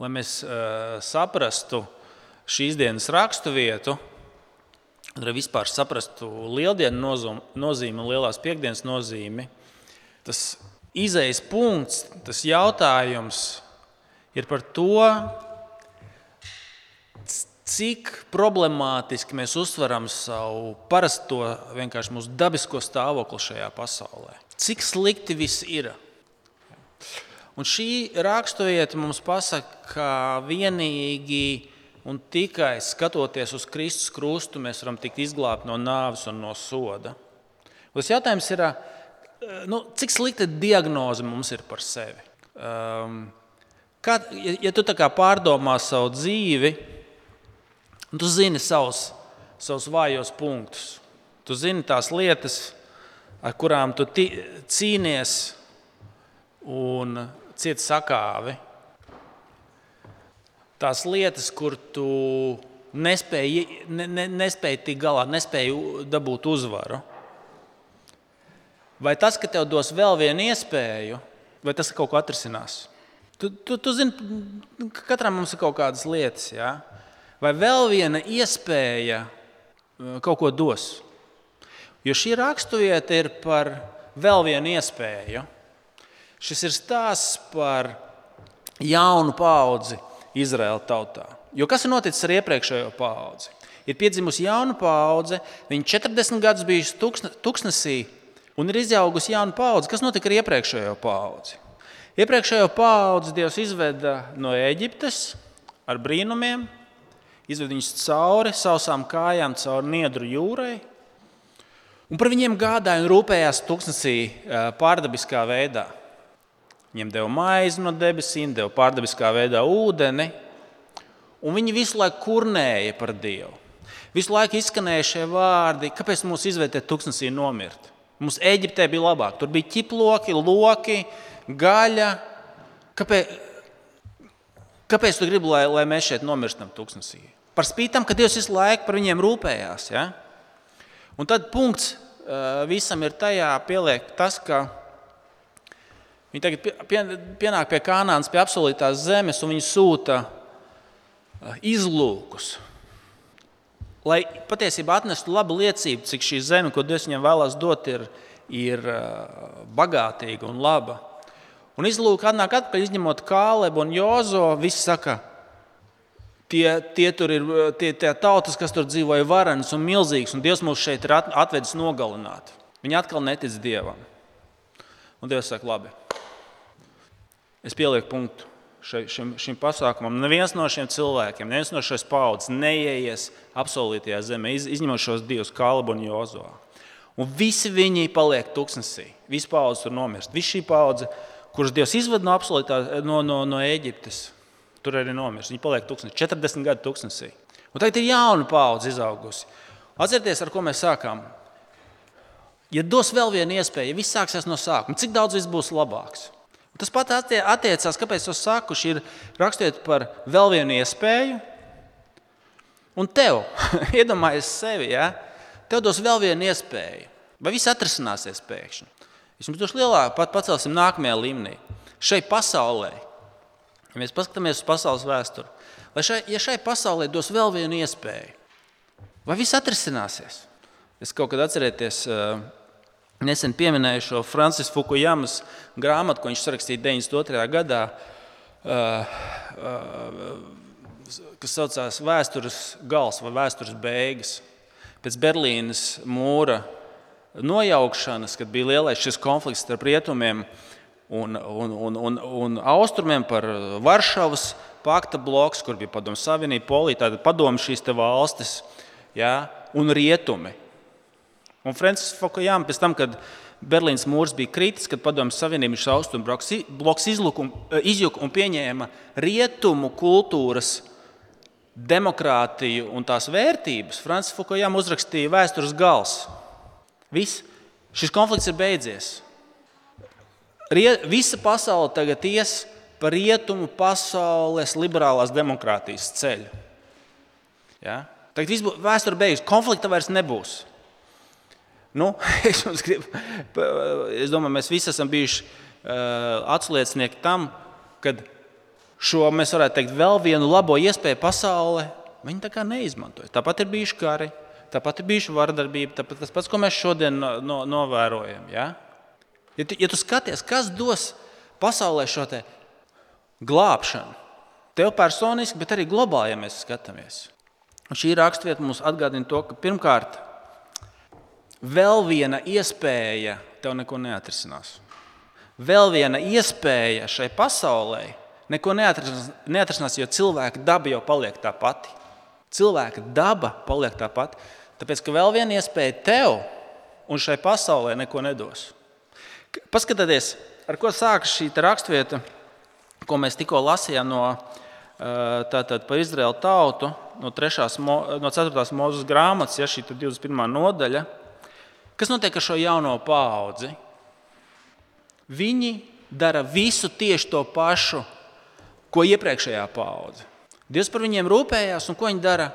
lai mēs uh, saprastu šīs dienas raksturvietu, lai vispār saprastu lieldienu nozīmi lielās piekdienas nozīmi, tas izējas punkts, tas jautājums ir par to, cik problemātiski mēs uztveram savu parasto, vienkārši mūsu dabisko stāvokli šajā pasaulē. Cik slikti viss ir. Un šī raksturvieta mums pasaka, ka vienīgi un tikai skatoties uz Kristus krustu, mēs varam tikt izglābti no nāves un no soda. Tas jautājums ir, nu, cik slikta diagnoze mums ir par sevi. Um, kā, ja, ja tu pārdomā savu dzīvi, tu zini savus, savus vājos punktus, tu zini tās lietas, ar kurām tu cīnies. Un ciet sakāvi. Tās lietas, kur tu nespēji, ne, ne, nespēji tikt galā, nespēji dabūt uzvaru. Vai tas, ka tev dos vēl vienu iespēju, vai tas kaut ko atrisinās? Tu, tu, tu zini, ka katram mums ir kaut kādas lietas, ja? vai vēl viena iespēja uh, kaut ko dos. Jo šī raksturvieta ir par vēl vienu iespēju. Šis ir stāsts par jaunu paudzi Izraēla tautā. Jo kas ir noticis ar iepriekšējo paudzi? Ir piedzimusi jauna paudze, viņa 40 gadus bijusi tuksnesī, un ir izaugusi jauna paudze. Kas notika ar iepriekšējo paudzi? Iepriekšējo paudzi Dievs izveda no Eģiptes ar brīnumiem, izveda viņus cauri sausām kājām, cauri Niedru jūrai. Un par viņiem gādāja un rūpējās tuksnesī pārdabiskā veidā. Viņiem deva maizi no debesīm, deva pārdabiskā veidā ūdeni, un viņi visu laiku kurnēja par Dievu. Visu laiku izskanēja šie vārdi, kāpēc mums izvērtēt tūkstnesī nomirt. Mums Eģiptē bija labāk. Tur bija ķiploki, loki, gaļa. Kāpēc, kāpēc tu gribi, lai, lai mēs šeit nomirstam tūkstnesī? Par spītam, ka Dievs visu laiku par viņiem rūpējās. Ja? Un tad punkts uh, visam ir tajā, pieliek tas, ka Viņi tagad pienāk pie kanānas, pie apsolītās zemes, un viņi sūta izlūkus. Lai patiesībā atnestu labu liecību, cik šī zeme, ko Dievs viņam vēlās dot, ir, ir bagātīga un laba. Un izlūk atnāk atpakaļ, izņemot Kālebu un Jozo. Visi saka, tie, tie tur ir tie, tie tautas, kas tur dzīvoja varenas un milzīgas, un Dievs mūs šeit ir atvedis nogalināt. Viņi atkal netic Dievam. Un Dievs saka, labi, Es pielieku punktu šim, šim, šim pasākumam. Neviens no šiem cilvēkiem, neviens no šīs paudzes neieies apsolītajā zemē, iz, izņemot šos divus, Kalbu un Jozo. Un visi viņi paliek tuksnesī. Visi paudzes tur nomirst. Visi šī paudze, kuras Dievs izved no, no, no, no Eģiptes, tur arī nomirst. Viņi paliek tuksnesī, 40 gadu tuksnesī. Un tagad ir jauna paudze izaugusi. Atcerieties, ar ko mēs sākām. Ja dos vēl vienu iespēju, ja viss sāksies no sākuma, cik daudz viss būs labāks? Tas pat attiecās, kāpēc es saku, ir rakstiet par vēl vienu iespēju. Un tev, iedomājies sevi, ja? tev dos vēl vienu iespēju. Vai viss atrisināsies pēkšņi? Es jums došu lielāku, pat pacelsim nākamajā līmenī. Šai pasaulē, ja mēs paskatāmies uz pasaules vēsturi, vai šai, ja šai pasaulē dos vēl vienu iespēju, vai viss atrisināsies? Es kaut kad atcerieties, uh, Nesen pieminēju šo Francis Fukujamas grāmatu, ko viņš sarakstīja 92. gadā, uh, uh, kas saucās Vēstures gals vai Vēstures beigas. Pēc Berlīnas mūra nojaukšanas, kad bija lielais šis konflikts starp rietumiem un, un, un, un, un austrumiem par Varšavas pakta bloks, kur bija Padomu Savienība, Polija, tātad padomu šīs valstis ja, un rietumi. Un Francis Fukujama pēc tam, kad Berlīnas mūrs bija kritis, kad Padomju Savienības austrumu bloks e, izjuka un pieņēma rietumu kultūras demokrātiju un tās vērtības, Francis Fukujama uzrakstīja vēstures gals. Viss. Šis konflikts ir beidzies. Rie, visa pasaule tagad ies pa rietumu pasaules liberālās demokrātijas ceļu. Ja? Tagad viss būs vēsture beigusies, konflikta vairs nebūs. Nu, es, gribu, es domāju, mēs visi esam bijuši uh, atsliecinieki tam, ka šo, mēs varētu teikt, vēl vienu labo iespēju pasaulē, viņi tā kā neizmantoja. Tāpat ir bijuši kari, tāpat ir bijuši vardarbība, tāpat tas pats, ko mēs šodien no, no, novērojam. Ja? Ja, tu, ja tu skaties, kas dos pasaulē šo glābšanu, tev personiski, bet arī globāli, ja mēs skatāmies. Un šī raksturvieta mums atgādina to, ka pirmkārt, vēl viena iespēja tev neko neatrisinās. Vēl viena iespēja šai pasaulē neko neatrisinās, neatrisinās, jo cilvēka daba jau paliek tā pati. Cilvēka daba paliek tā pati. Tāpēc, ka vēl viena iespēja tev un šai pasaulē neko nedos. Paskatieties, ar ko sākas šī raksturvieta, ko mēs tikko lasījām no, tātad, par Izraēlu tautu, no, 3, no 4. mūzes grāmatas, ja šī ir 21. nodaļa. Kas notiek ar šo jauno paudzi? Viņi dara visu tieši to pašu, ko iepriekšējā paudze. Dievs par viņiem rūpējās, un ko viņi dara?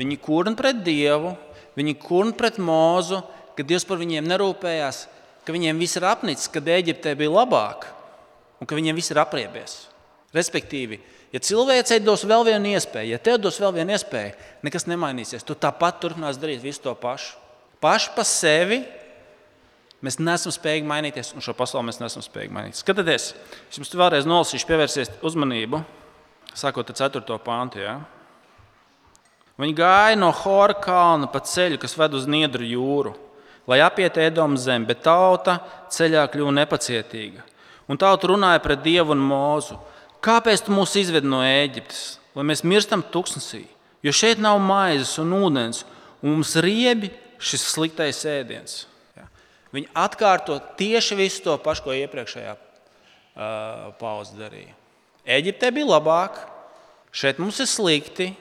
Viņi kurna pret Dievu, viņi kurna pret mūzu, ka Dievs par viņiem nerūpējās, ka viņiem viss ir apnicis, kad Eģiptē bija labāk, un ka viņiem viss ir apriebies. Respektīvi, ja cilvēcei dos vēl vienu iespēju, ja tev dos vēl vienu iespēju, nekas nemainīsies. Tu tāpat turpinās darīt visu to pašu. Paši pa sevi Mēs neesam spējīgi mainīties, un šo pasauli mēs neesam spējīgi mainīt. Skatieties, es jums vēlreiz nolasīšu, pievērsiet uzmanību, sākot ar 4. pāntu. Ja? Viņi gāja no Hora kalna pa ceļu, kas ved uz Niedru jūru, lai apietu Edomu zemi, bet tauta ceļā kļuva nepacietīga. Un tauta runāja pret Dievu un Mūzu. Kāpēc tu mūs izved no Ēģiptes, lai mēs mirstam tuksnesī? Jo šeit nav maizes un ūdens, un mums riebi šis sliktais ēdiens. Viņi atkārto tieši visu to pašu, ko iepriekšējā uh, paudze darīja. Eģiptē bija labāk, šeit mums ir slikti.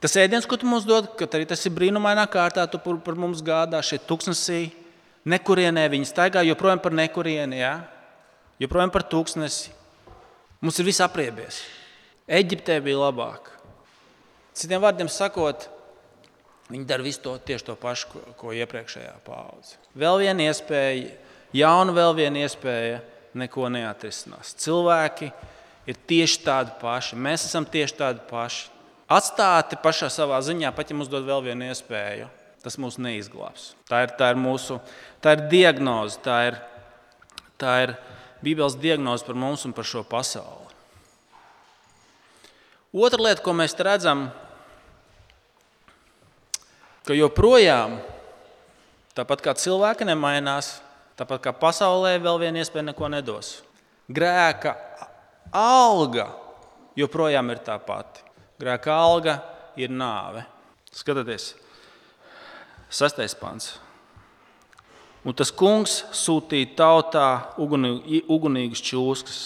Tas ēdiens, ko tu mums dod, ka arī tas ir brīnumainā kārtā, tu par, par mums gādā šeit tuksnesī. Nekurienē viņi staigā joprojām par nekurieni, ja? joprojām par tūkstnesi. Mums ir viss apriebies. Eģiptē bija labāk. Citiem vārdiem sakot, Viņi dara visu to tieši to pašu, ko, ko iepriekšējā paudze. Vēl viena iespēja, jauna vēl viena iespēja, neko neatrisinās. Cilvēki ir tieši tādi paši, mēs esam tieši tādi paši. Atstāti pašā savā ziņā, pat ja mums dod vēl vienu iespēju, tas mūs neizglābs. Tā ir, tā ir mūsu tā ir diagnoze, tā ir, tā ir Bībeles diagnoze par mums un par šo pasauli. Otra lieta, ko mēs redzam, ka joprojām, tāpat kā cilvēki nemainās, tāpat kā pasaulē vēl viena iespēja neko nedos. Grēka alga joprojām ir tā pati. Grēka alga ir nāve. Skatieties, sastais pants. Un tas kungs sūtīja tautā ugunīgas čūskas,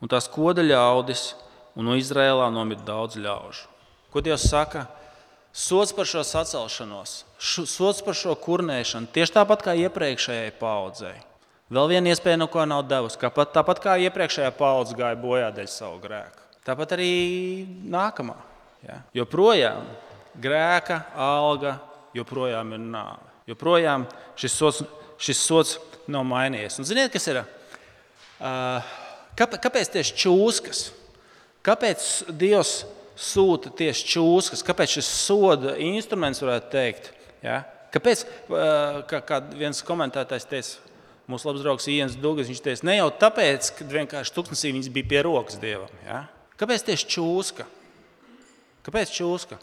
un tās koda ļaudis, un no Izrēlā nomira daudz ļaužu. Ko Dievs saka? Sots par šo sacelšanos, sots par šo kurnēšanu, tieši tāpat kā iepriekšējai paudzei. Vēl viena iespēja, no ko nav devusi. Tāpat, tāpat kā iepriekšējā paudze gāja bojā dēļ savu grēku. Tāpat arī nākamā. Ja? Joprojām grēka alga joprojām ir nāve. Joprojām šis sots, šis sots nav mainījies. Un ziniet, kas ir? Kāpēc tieši čūskas? Kāpēc Dievs? Sūta tieši čūskas. Kāpēc šis soda instruments varētu teikt? Ja? Kāpēc, kā, kā viens komentētājs teica, mūsu labs draugs Iens Dūgas, viņš teica, ne jau tāpēc, ka vienkārši tuksnesī viņas bija pie rokas dievam. Ja? Kāpēc tieši čūska? Kāpēc čūska?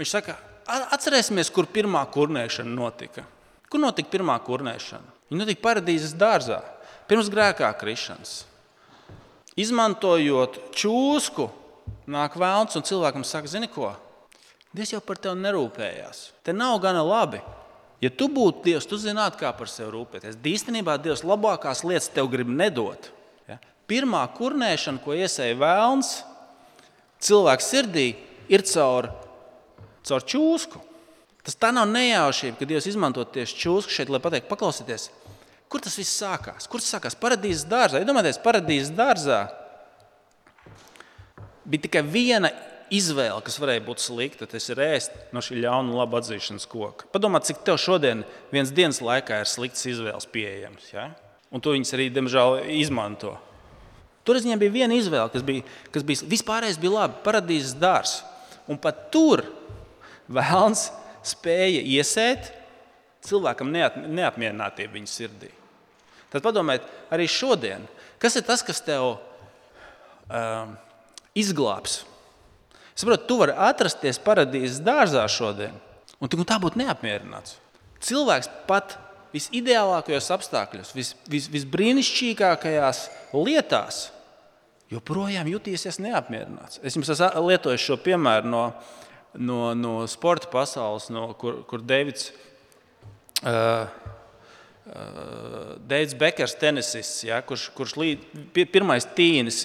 Viņš saka, atcerēsimies, kur pirmā kurnēšana notika. Kur notika pirmā kurnēšana? Viņa notika paradīzes dārzā, pirms grēkā krišanas. Izmantojot čūsku, nāk vēlns un cilvēkam saka, zini ko? Dievs jau par tevi nerūpējās. Te nav gana labi. Ja tu būtu Dievs, tu zinātu, kā par sevi rūpēties. Īstenībā Dievs labākās lietas tev grib nedot. Ja? Pirmā kurnēšana, ko iesēja vēlns cilvēka sirdī, ir caur, caur čūsku. Tas tā nav nejaušība, ka Dievs izmanto tieši čūsku šeit, lai pateiktu, paklausieties, Kur tas viss sākās? Kur tas sākās? Paradīzes dārzā. Iedomājieties, paradīzes dārzā bija tikai viena izvēle, kas varēja būt slikta. Tas ir ēst no šī ļauna un laba atzīšanas koka. Padomā, cik tev šodien vienas dienas laikā ir sliktas izvēles pieejamas. Ja? Un to viņas arī, diemžēl, izmanto. Tur viņiem bija viena izvēle, kas bija, kas bija vispārējais, bija labi, paradīzes dārzs. Un pat tur vēlams spēja iesēt cilvēkam neat, neapmierinātību viņa sirdī. Tad padomājiet, arī šodien, kas ir tas, kas tev um, izglābs? Saprotu, tu vari atrasties paradīzes dārzā šodien, un tu tā būtu neapmierināts. Cilvēks pat visideālākajos apstākļos, vis, vis, visbrīnišķīgākajās lietās, joprojām jutīsies neapmierināts. Es jums esmu lietojis šo piemēru no, no, no sporta pasaules, no, kur, kur Deivids. Uh, Uh, Deivs Bekers, tenisists, ja, kurš, kurš līd, pirmais tīnis,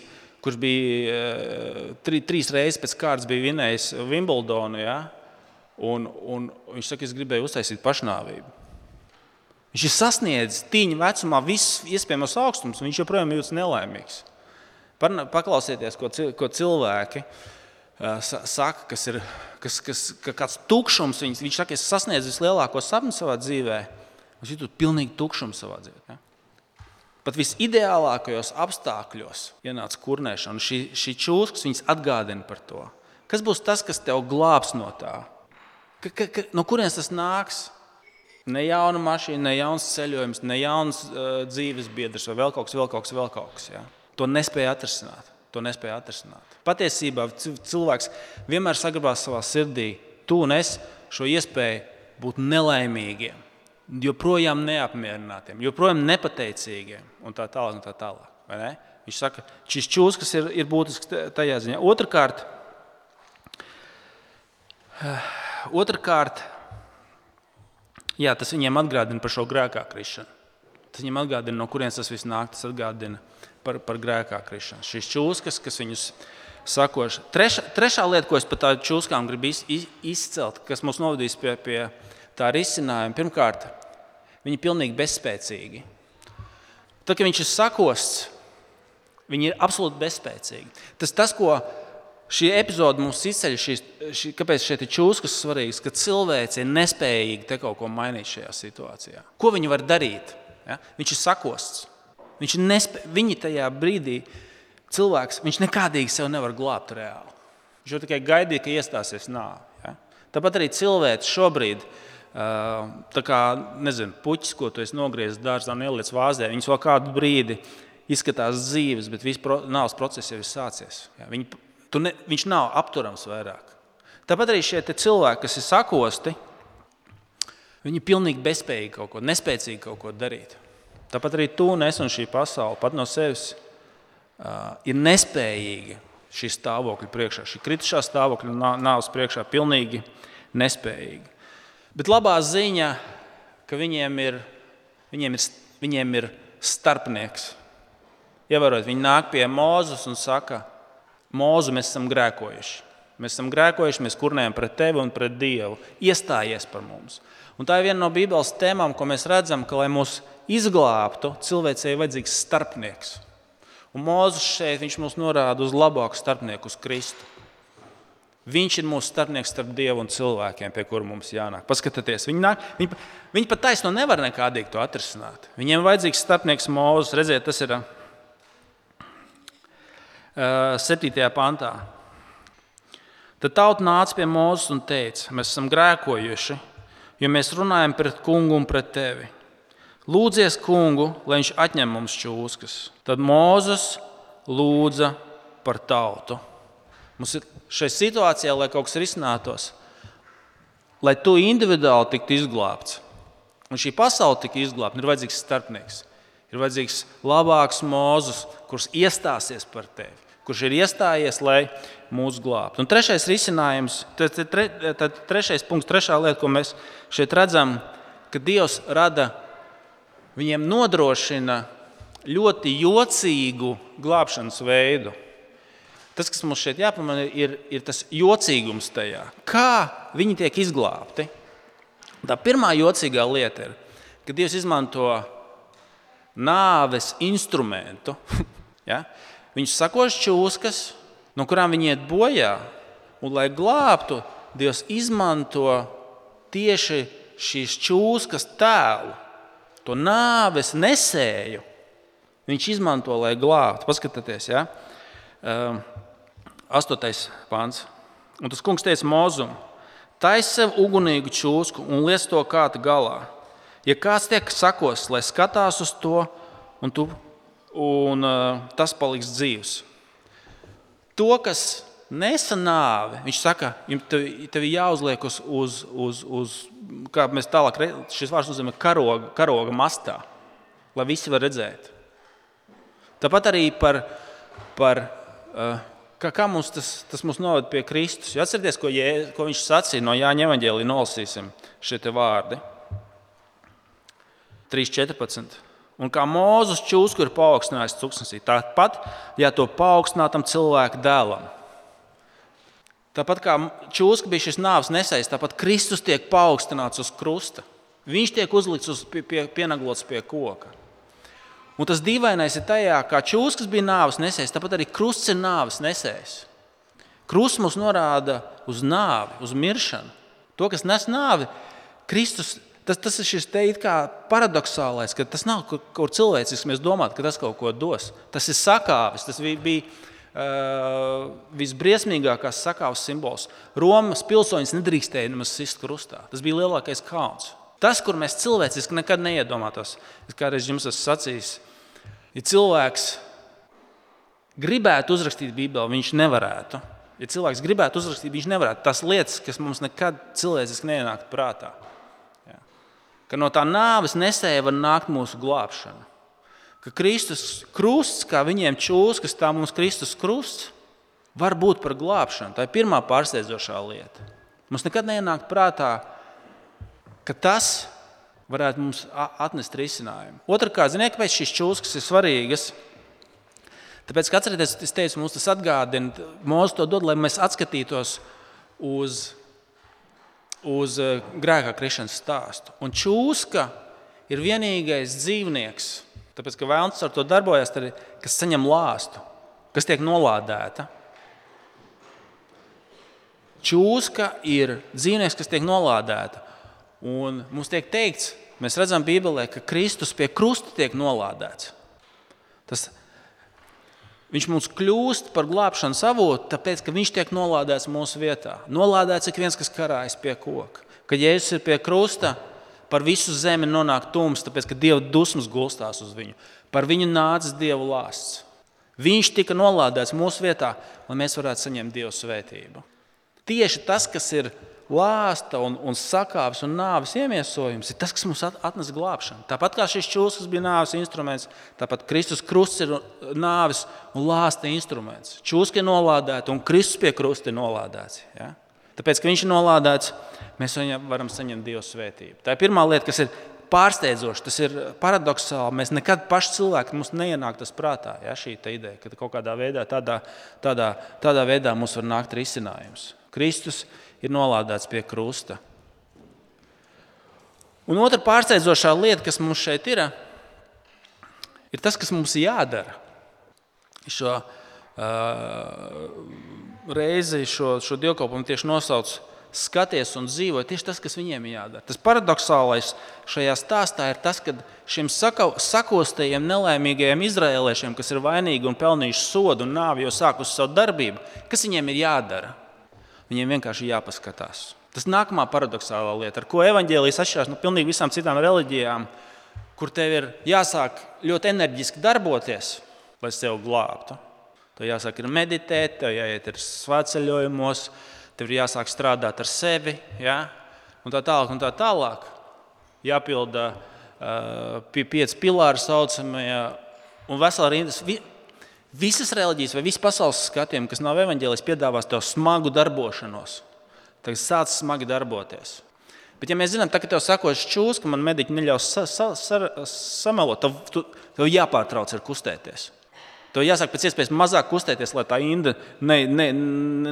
kurš bija uh, tri, trīs reizes pēc kārtas vinējis Wimbledonu. Ja, un, un viņš saka, es gribēju uztaisīt pašnāvību. Viņš ir sasniedzis tīņa vecumā visus iespējamos augstumus, un viņš joprojām jūtas nelaimīgs. Paklausieties, ko, ko cilvēki uh, saka, kas ir kas, kas, ka kāds tukšums. Viņš, viņš saka, es sasniedzu vislielāko sapni savā dzīvēm Viņš jūtas pilnīgi tukšums savā dzīvē. Pat visideālākajos apstākļos ienāca kurnēšana. Šī, šī čūskas viņas atgādina par to. Kas būs tas, kas tev glābs no tā? Ka, ka, ka, no kurienes tas nāks? Ne jauna mašīna, ne jauns ceļojums, ne jauns uh, dzīves biedrs vai vēl kaut kas, vēl kaut kas, vēl kaut kas. Ja? To nespēja atrisināt. To nespēja atrisināt. Patiesībā cilvēks vienmēr saglabās savā sirdī, tu un es, šo iespēju būt nelaimīgiem joprojām neapmierinātiem, joprojām nepateicīgiem un tā tālāk. Un tā tālāk ne? Viņš saka, šis čūskas ir, ir būtisks tajā ziņā. Otrakārt, otrkārt jā, tas viņiem atgādina par šo grēkā krišanu. Tas viņiem atgādina, no kurienes tas viss nāk. Tas atgādina par, par grēkā krišanu. Šis čūskas, kas viņus sakoši. Trešā, trešā lieta, ko es par tādām čūskām gribu izcelt, kas mūs novadīs pie, pie tā risinājuma. Pirmkārt, viņi ir pilnīgi bezspēcīgi. Tad, kad viņš ir sakosts, viņi ir absolūti bezspēcīgi. Tas, tas ko šī epizode mums izceļ, šī, šī, kāpēc šeit ir čūskas svarīgas, ka cilvēks ir nespējīgi te kaut ko mainīt šajā situācijā. Ko viņi var darīt? Ja? Viņš ir sakosts. Viņš ir nespē... Viņi tajā brīdī, cilvēks, viņš nekādīgi sev nevar glābt reāli. Viņš jau tikai gaidīja, ka iestāsies nāve. Ja? Tāpat arī cilvēks šobrīd ir Tā kā nezinu, puķis, ko tu esi nogriezis dārzā ielicis vāzē, viņas vēl kādu brīdi izskatās dzīves, bet viss pro, nāves process jau ir sācies. Jā, viņi, ne, viņš nav apturams vairāk. Tāpat arī šie cilvēki, kas ir sakosti, viņi ir pilnīgi bezspējīgi kaut ko, nespēcīgi kaut ko darīt. Tāpat arī tu un es un šī pasaule pat no sevis uh, ir nespējīga šī stāvokļa priekšā, šī kritušā stāvokļa nāves priekšā, pilnīgi nespējīga. Bet labā ziņa, ka viņiem ir, viņiem ir, viņiem ir starpnieks. Ievērot, viņi nāk pie Mūzes un saka, Mūzu, mēs esam grēkojuši. Mēs esam grēkojuši, mēs kurnējam pret tevi un pret Dievu. Iestājies par mums. Un tā ir viena no Bībeles tēmām, ko mēs redzam, ka, lai mūs izglābtu, cilvēcei ir vajadzīgs starpnieks. Un Mūzes šeit mums norāda uz labāku starpnieku, uz Kristu. Viņš ir mūsu starpnieks starp Dievu un cilvēkiem, pie kuriem mums jānāk. Paskatieties, viņi, nāk, viņi, viņi pat taisno nevar nekādīgi to atrisināt. Viņiem vajadzīgs starpnieks Mozus. Redziet, tas ir uh, 7. pantā. Tad tauta nāca pie Mozus un teica, mēs esam grēkojuši, jo mēs runājam pret kungu un pret tevi. Lūdzies kungu, lai viņš atņem mums čūskas. Tad Mozus lūdza par tautu. Mums ir šai situācijā, lai kaut kas risinātos, lai tu individuāli tiktu izglābts. Un šī pasaule tika izglābta, ir vajadzīgs starpnieks. Ir vajadzīgs labāks mūzus, kurš iestāsies par tevi, kurš ir iestājies, lai mūs glābtu. Un trešais risinājums, tad, tre, tad trešais punkts, trešā lieta, ko mēs šeit redzam, ka Dievs rada viņiem nodrošina ļoti jocīgu glābšanas veidu. Tas, kas mums šeit jāpamana, ir, ir tas jocīgums tajā, kā viņi tiek izglābti. Tā pirmā jocīgā lieta ir, ka Dievs izmanto nāves instrumentu. ja? Viņš sakoš čūskas, no kurām viņi iet bojā, un, lai glābtu, Dievs izmanto tieši šīs čūskas tēlu, to nāves nesēju, viņš izmanto, lai glābtu. Paskatieties, ja? um, astotais pāns. Un tas kungs teica Mozum, taisa sev ugunīgu čūsku un liec to kāta galā. Ja kāds tiek sakos, lai skatās uz to, un, tu, un uh, tas paliks dzīvs. To, kas nesa nāvi, viņš saka, tev, tev jāuzliek uz, uz, uz, uz kā mēs tālāk, šis vārds nozīmē karoga, karoga mastā, lai visi var redzēt. Tāpat arī par, par uh, kā, kā mums tas, tas mums noved pie Kristus. Jo atcerieties, ko, jē, ko viņš sacīja no Jāņa Evanģēlī, nolasīsim šie vārdi. 3.14. Un kā Mozus čūsku ir paaugstinājis cuksnesī, tāpat, ja to paaugstinātam cilvēku dēlam. Tāpat kā čūska bija šis nāves nesējs, tāpat Kristus tiek paaugstināts uz krusta. Viņš tiek uzlikts uz pie, pie, pienaglots pie koka. Un tas dīvainais ir tajā, kā čūskas bija nāves nesējs, tāpat arī krusts ir nāves nesējs. Krusts mums norāda uz nāvi, uz miršanu. To, kas nes nāvi, Kristus Tas, tas ir šis te paradoxālais, ka tas nav kaut kur cilvēcisks. Mēs domājam, ka tas kaut ko dos. Tas ir sakāvis. Tas bija, bija uh, visbriesmīgākais sakāves simbols. Romas pilsoņus nedrīkstēja nemaz sist krustā. Tas bija lielākais kauns. Tas, kur mēs cilvēciski nekad neiedomātos, es kādreiz jums esmu sacījis, ja cilvēks gribētu uzrakstīt Bībeli, viņš nevarētu. Ja cilvēks gribētu uzrakstīt, viņš nevarētu. Tas lietas, kas mums nekad cilvēciski neienāktu prātā ka no tā nāves nesēja var nākt mūsu glābšana. Ka Kristus krusts, kā viņiem čūs, kas tā mums Kristus krusts, var būt par glābšanu. Tā ir pirmā pārsteidzošā lieta. Mums nekad neienāk prātā, ka tas varētu mums atnest risinājumu. Otrakārt, ziniet, kāpēc šīs čūskas ir svarīgas? Tāpēc, ka atcerieties, es teicu, mums tas atgādina, mūsu to dod, lai mēs atskatītos uz uz eh, grēkā krišanas stāstu. Un čūska ir vienīgais dzīvnieks, tāpēc ka vēlams ar to darbojas, tad, kas saņem lāstu, kas tiek nolādēta. Čūska ir dzīvnieks, kas tiek nolādēta. Un mums tiek teikts, mēs redzam Bībelē, ka Kristus pie krusta tiek nolādēts. Tas Viņš mums kļūst par glābšanas avotu, tāpēc ka viņš tiek nolādēts mūsu vietā. Nolādēts ik viens, kas karājas pie koka. Kad Jēzus ir pie krusta, par visu zemi nonāk tums, tāpēc ka Dieva dusmas gulstās uz viņu. Par viņu nācis Dieva lāsts. Viņš tika nolādēts mūsu vietā, lai mēs varētu saņemt Dieva svētību. Tieši tas, kas ir lāsta un, un sakāves un nāves iemiesojums ir tas, kas mums atnes glābšanu. Tāpat kā šis čūskas bija nāves instruments, tāpat Kristus krusts ir nāves un lāsta instruments. Čūska ir nolādēta un Kristus pie krusta ir nolādēts. Ja? Tāpēc, ka viņš ir nolādēts, mēs varam saņemt Dieva svētību. Tā ir pirmā lieta, kas ir pārsteidzoša, tas ir paradoxāli. Mēs nekad paši cilvēki mums neienāk tas prātā, ja, šī ideja, ka kaut kādā veidā, tādā, tādā, tādā veidā mums var nākt risinājums. Kristus ir nolādēts pie krusta. Un otra pārsteidzošā lieta, kas mums šeit ir, ir tas, kas mums jādara. Šo uh, reizi šo, šo dievkalpojumu tieši nosauc skaties un dzīvo. Tieši tas, kas viņiem jādara. Tas paradoxālais šajā stāstā ir tas, ka šiem sakostajiem, nelaimīgajiem izrēliešiem, kas ir vainīgi un pelnījuši sodu un nāvi, jau sākusi savu darbību, kas viņiem ir jādara? Viņiem vienkārši jāpaskatās. Tas nākamā paradoxālā lieta, ar ko evanģēlijas atšķirās no pilnīgi visām citām reliģijām, kur tev ir jāsāk ļoti enerģiski darboties, lai sevi glābtu. Tev jāsāk ir meditēt, tev jāiet ir svētceļojumos, tev ir jāsāk strādāt ar sevi, ja? un tā tālāk. Un tā tālāk. Jāpilda uh, pie pieci pilāri saucamie un vesela rindas. Visas reliģijas vai visas pasaules skatījumi, kas nav evaņģēlis, piedāvās tev smagu darbošanos. Tagad sāc smagi darboties. Bet, ja mēs zinām, ka tev sakos čūs, ka man mediķi neļaus sa, sa, sa, samelot, tad tu, tev jāpārtrauc ar kustēties. Tev jāsāk pēc iespējas mazāk kustēties, lai tā inda ne, ne,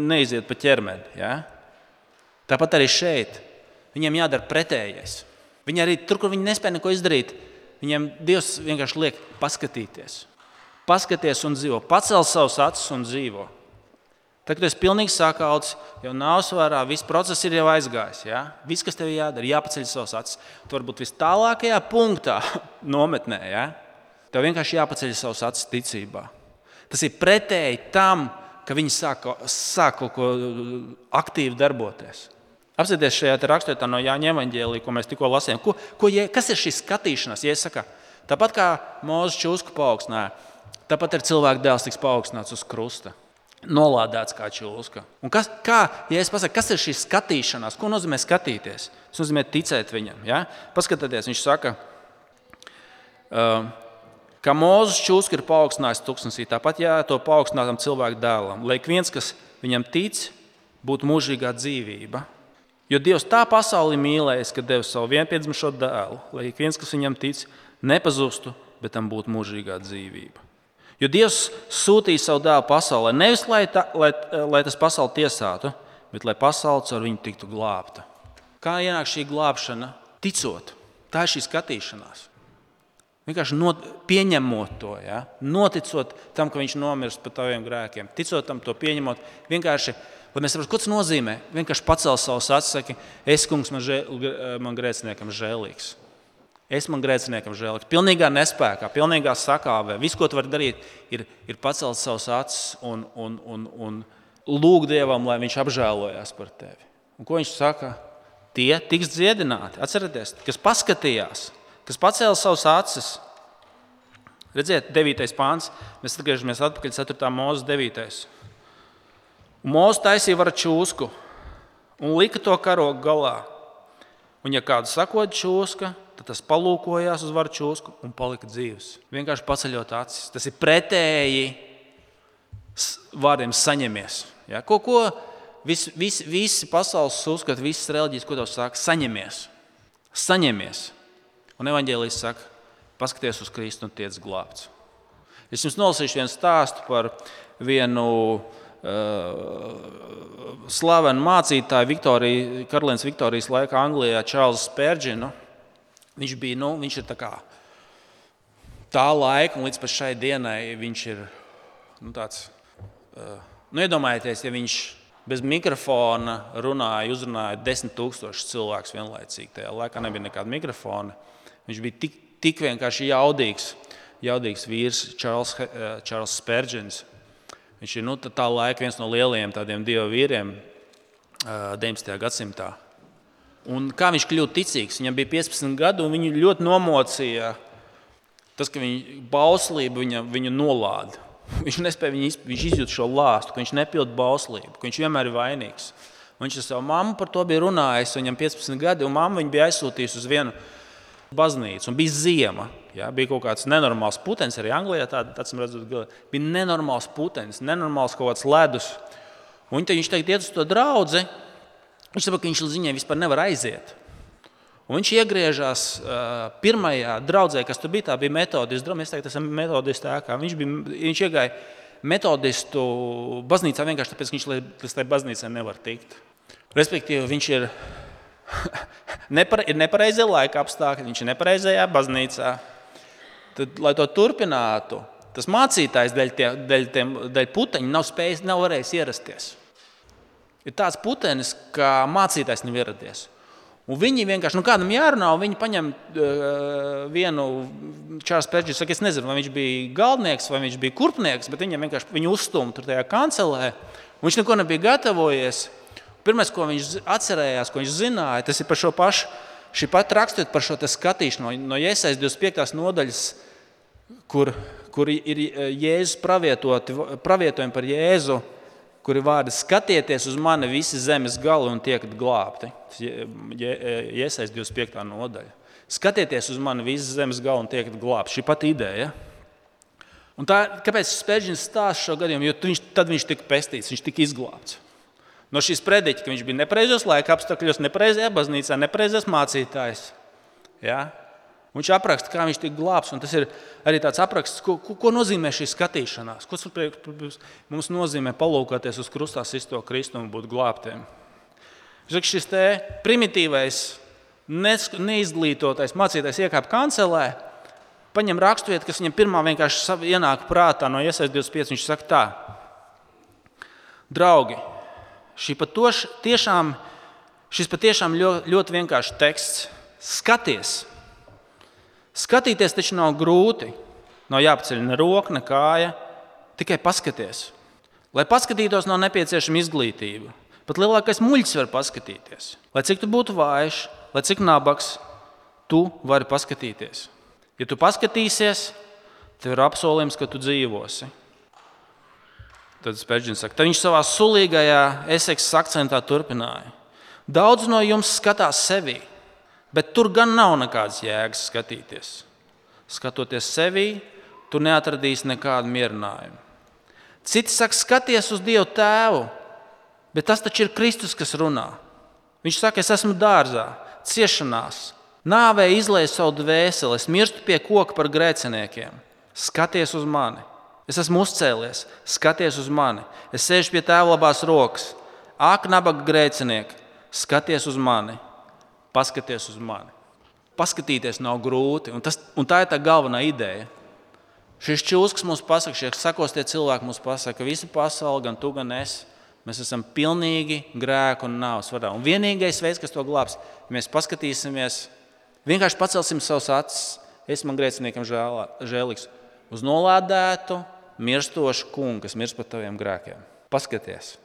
neiziet pa ķermeni. Ja? Tāpat arī šeit. Viņiem jādara pretējais. Viņi arī tur, kur viņi nespēja neko izdarīt, viņiem Dievs vienkārši liek paskatīties. Paskaties un dzīvo, pacel savus acis un dzīvo. Tad, kad esi pilnīgi sakauts, jau nav svarā, viss process ir jau aizgājis. Ja? Viss, kas tev ir jādara, jāpaceļ savus acis. Tu vari būt vis tālākajā punktā, nometnē. Ja? tev vienkārši jāpaceļ savas acis ticībā. Tas ir pretēji tam, ka viņi sāk, sāk kaut ko aktīvi darboties. Apsieties šajā raksturā no Jāņa Evanģēlī, ko mēs tikko lasījām. Ko, ko, kas ir šis skatīšanās? Ja saka, tāpat kā Mozus čūsku paaugstināja, tāpat ir cilvēka dēls tiks paaugstināts uz krusta. Nolādēts kā čūska. Un kas, kā, ja es pasaku, kas ir šī skatīšanās? Ko nozīmē skatīties? Tas nozīmē ticēt viņam. Ja? Paskatieties, viņš saka, uh, Kā Mozus čūska ir paaugstinājis tūkstnesī, tāpat jāto paaugstinātam cilvēku dēlam, lai ik viens, kas viņam tic, būtu mūžīgā dzīvība. Jo Dievs tā pasauli mīlējis, ka devis savu vienpiedzimušo dēlu, lai ik viens, kas viņam tic, nepazustu, bet tam būtu mūžīgā dzīvība. Jo Dievs sūtīja savu dēlu pasaulē nevis lai, ta, lai, lai tas pasauli tiesātu, bet lai pasaule ar viņu tiktu glābta. Kā ienāk šī glābšana? Ticot, tā ir šī skatīšanās. Vienkārši not, pieņemot to, ja? noticot tam, ka viņš nomirst par taviem grēkiem, ticot tam, to pieņemot. Vienkārši, lai mēs saprotam, ko tas nozīmē. Vienkārši pacelt savus acis, saka, es, kungs, man, žēl, man grēciniekam žēlīgs. Es man grēciniekam žēlīgs. Pilnīgā nespējā, pilnīgā sakāvē. Viss, ko tu vari darīt, ir, ir pacelt savus acis un, un, un, un lūgt Dievam, lai viņš apžēlojas par tevi. Un ko viņš saka? Tie tiks dziedināti. Atcerieties, kas paskatījās kas pacēla savus acis. Redziet, 9. pāns, mēs atgriežamies atpakaļ 4. mūzes 9. Mūzes taisīja var čūsku un lika to karogu galā. Un, ja kāds sakot čūska, tad tas palūkojās uz varu čūsku un palika dzīves. Vienkārši paceļot acis. Tas ir pretēji vārdiem saņemies. Ja? Ko, ko visi, visi, visi pasaules uzskata, visas reliģijas, ko tev saka, saņemies. Saņemies. Un evanģēlijas saka, paskaties uz Kristu un tiec glābts. Es jums nolasīšu vienu stāstu par vienu uh, slavenu mācītāju Viktorija, Karalienes Viktorijas laikā Anglijā, Čārlzu Spērģinu. Viņš bija, nu, viņš ir tā kā tā laika un līdz šai dienai viņš ir nu, tāds. Uh, nu, iedomājieties, ja viņš bez mikrofona runāja, uzrunāja desmit tūkstošus cilvēkus vienlaicīgi. Tajā laikā nebija nekāda mikrofona. Viņš bija tik, tik vienkārši jaudīgs, jaudīgs vīrs, Čārls, eh, Čārls Spērģins. Viņš ir nu, tā laika viens no lielajiem tādiem dievu vīriem 19. Eh, gadsimtā. Un kā viņš kļuva ticīgs? Viņam bija 15 gadi, un viņu ļoti nomocīja tas, ka viņa bauslība viņa, viņu nolāda. Viņš nespēja viņu izpildīt, viņš izjūt šo lāstu, ka viņš nepilda bauslību, ka viņš vienmēr ir vainīgs. Viņš ar savu mammu par to bija runājis, viņam 15 gadi, un mamma viņu bija aizsūtījusi uz vienu baznīcu, un bija ziema. Ja, bija kaut kāds nenormāls putekļs, arī Anglijā tāda, tāds redzot, bija nenormāls putekļs, nenormāls kaut kāds ledus. Un viņš teikt, iet uz to draugu. Viņš saprot, ka viņš līdz viņai vispār nevar aiziet. Un viņš iegriežas uh, pirmajā draudzē, kas tur bija. Tā bija metodists. Es teiktu, tas ir metodists ēkā. Viņš, bija, viņš iegāja metodistu baznīcā vienkārši tāpēc, ka viņš līdz tai baznīcai nevar tikt. Respektīvi, viņš ir Nepare, ir nepareizie laika apstākļi, viņš ir nepareizajā baznīcā. Tad, lai to turpinātu, tas mācītājs dēļ, tie, dēļ, tiem, dēļ puteņa nav spējis, nav varējis ierasties. Ir tāds putenis, kā mācītājs nav ieradies. Un viņi vienkārši, nu kādam jārunā, un viņi paņem uh, vienu Čārlis Pēčs. Es nezinu, vai viņš bija galdnieks vai viņš bija kurpnieks, bet viņam vienkārši viņu uzstūma tur tajā kancelē. Viņš neko nebija gatavojies. Pirmais, ko viņš atcerējās, ko viņš zināja, tas ir par šo pašu. Šī pati rakstot par šo skatīšanu no, no Iesaistas 25. nodaļas, kur, kur ir Jēzus pravietojumi par Jēzu, kuri vārdi skatieties uz mani visi zemes gali un tiekat glābti. Iesaistas 25. nodaļa. Skatieties uz mani visi zemes gali un tiekat glābti. Šī pati ideja. Un tā, kāpēc Spēļģins stāsta šo gadījumu? Jo viņš, tad viņš tika pestīts, viņš tika izglābts no šīs prediķa, ka viņš bija nepareizos laika apstākļos, nepareizajā baznīcā, nepareizais mācītājs. Ja? Viņš apraksta, kā viņš tika glābts. Tas ir arī tāds apraksts, ko, ko, ko nozīmē šī skatīšanās. Ko mums nozīmē palūkoties uz krustā sisto Kristu un būt glābtiem. Šis primitīvais, neizglītotais mācītājs iekāpa kancelē, paņem raksturvietu, kas viņam pirmā vienkārši ienāk prātā no iesaistīšanās 25. Viņš saka, tā, draugi, Šī patoš, tiešām, šis patiešām ļoti, ļoti vienkāršs teksts. Skaties! Skatīties taču nav grūti. Nav jāpaceļ ne roka, ne kāja. Tikai paskaties. Lai paskatītos, nav nepieciešama izglītība. Pat lielākais muļķis var paskatīties. Lai cik tu būtu vājš, lai cik nabaks, tu vari paskatīties. Ja tu paskatīsies, tev ir apsolījums, ka tu dzīvosi. Tad Spēļģins saka, tad viņš savā sulīgajā eseksa akcentā turpināja. Daudz no jums skatās sevi, bet tur gan nav nekādas jēgas skatīties. Skatoties sevi, tu neatradīsi nekādu mierinājumu. Citi saka, skaties uz Dievu Tēvu, bet tas taču ir Kristus, kas runā. Viņš saka, es esmu dārzā, ciešanās, nāvē izlaiž savu dvēseli, es mirstu pie koka par grēciniekiem. Skaties uz mani! Es esmu uzcēlies, skaties uz mani. Es sēžu pie tēva labās rokas. Ak, nabaga grēcinieki, skaties uz mani, paskaties uz mani. Paskatīties nav grūti, un, tas, un tā ir tā galvenā ideja. Šis čūskas mums pasaka, šie sakos tie cilvēki mums pasaka, ka visa pasaule, gan tu, gan es, mēs esam pilnīgi grēku un nāves vadā. Un vienīgais veids, kas to glābs, ja mēs paskatīsimies, vienkārši pacelsim savus acis, es man grēciniekam žēlīgs, uz nolādētu, mirstošu kungu, kas mirst par taviem grēkiem. Paskaties!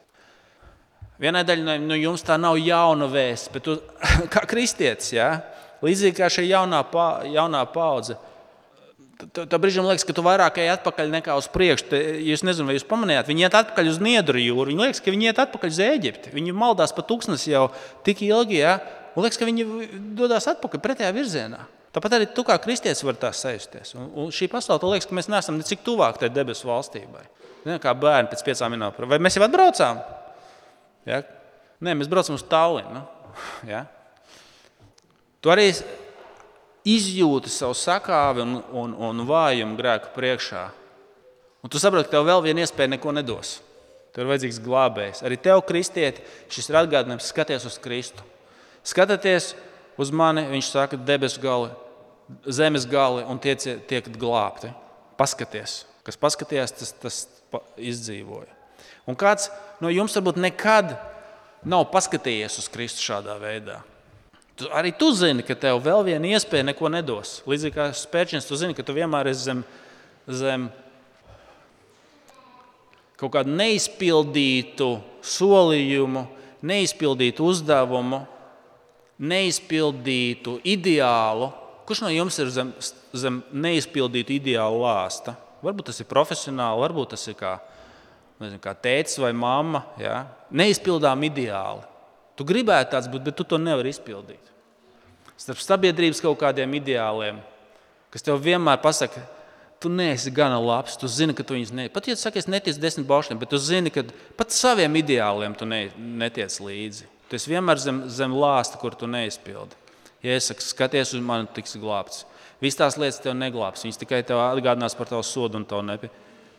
Vienai daļai no jums tā nav jauna vēsts, bet tu, kā kristietis, ja? līdzīgi kā šī jaunā, pa, jaunā paudze. Tā brīdī liekas, ka tu vairāk ej atpakaļ nekā uz priekšu. Jūs nezināt, vai jūs pamanījāt, viņi iet atpakaļ uz Niedru jūru. Viņi liekas, ka viņi iet atpakaļ uz Eģipti. Viņi maldās pa tūkstnesi jau tik ilgi, ja? un liekas, ka viņi dodas atpakaļ pretējā virzienā. Tāpat arī tu kā kristietis vari tā sajusties. Un, un šī pasaule, liekas, ka mēs neesam necik tuvāk tai debesu valstībai. Ne, kā bērni pēc piecām minūtēm. Vai mēs jau atbraucām? Ja? Nē, mēs braucam uz Tallinu. Ja? Tu arī izjūti savu sakāvi un, un, un vājumu grēku priekšā. Un tu saproti, ka tev vēl viena iespēja neko nedos. Tev ir vajadzīgs glābējs. Arī tev, kristieti, šis ir atgādinājums, skaties uz Kristu. Skatieties uz mani, viņš saka, debesu gali, zemes gali un tie tiek glābti. Paskaties, kas paskatījās, tas, tas izdzīvoja. Un kāds no jums varbūt nekad nav paskatījies uz Kristu šādā veidā. Tu, arī tu zini, ka tev vēl viena iespēja neko nedos. Līdzīgi kā spēļņš, tu zini, ka tu vienmēr esi zem, zem kaut kādu neizpildītu solījumu, neizpildītu uzdevumu, neizpildītu ideālu. Kurš no jums ir zem, zem neizpildītu ideālu lāsta? Varbūt tas ir profesionāli, varbūt tas ir kā, nezinu, kā tēvs vai mamma. Ja? Neizpildām ideāli. Tu gribētu tāds būt, bet tu to nevari izpildīt. Starp sabiedrības kaut kādiem ideāliem, kas tev vienmēr pasaka, tu neesi gana labs, tu zini, ka tu viņus neesi. Pat ja tu saki, es neticu desmit baušļiem, bet tu zini, ka pat saviem ideāliem tu ne, netiec līdzi. Tu esi vienmēr zem, zem lāsta, kur tu neizpildi. Ja es saku, skaties uz mani, tiks glābts. Visas tās lietas tev neglābs. Viņas tikai tev atgādinās par tavu sodu un tavu nepie.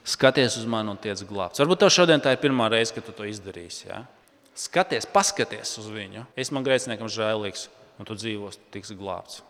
Skaties uz mani un tiec glābts. Varbūt tev šodien tā ir pirmā reize, kad tu to izdarīsi. Ja? Skaties, paskaties uz viņu. Es man grēciniekam žēlīgs, un tu dzīvos, tiks glābts.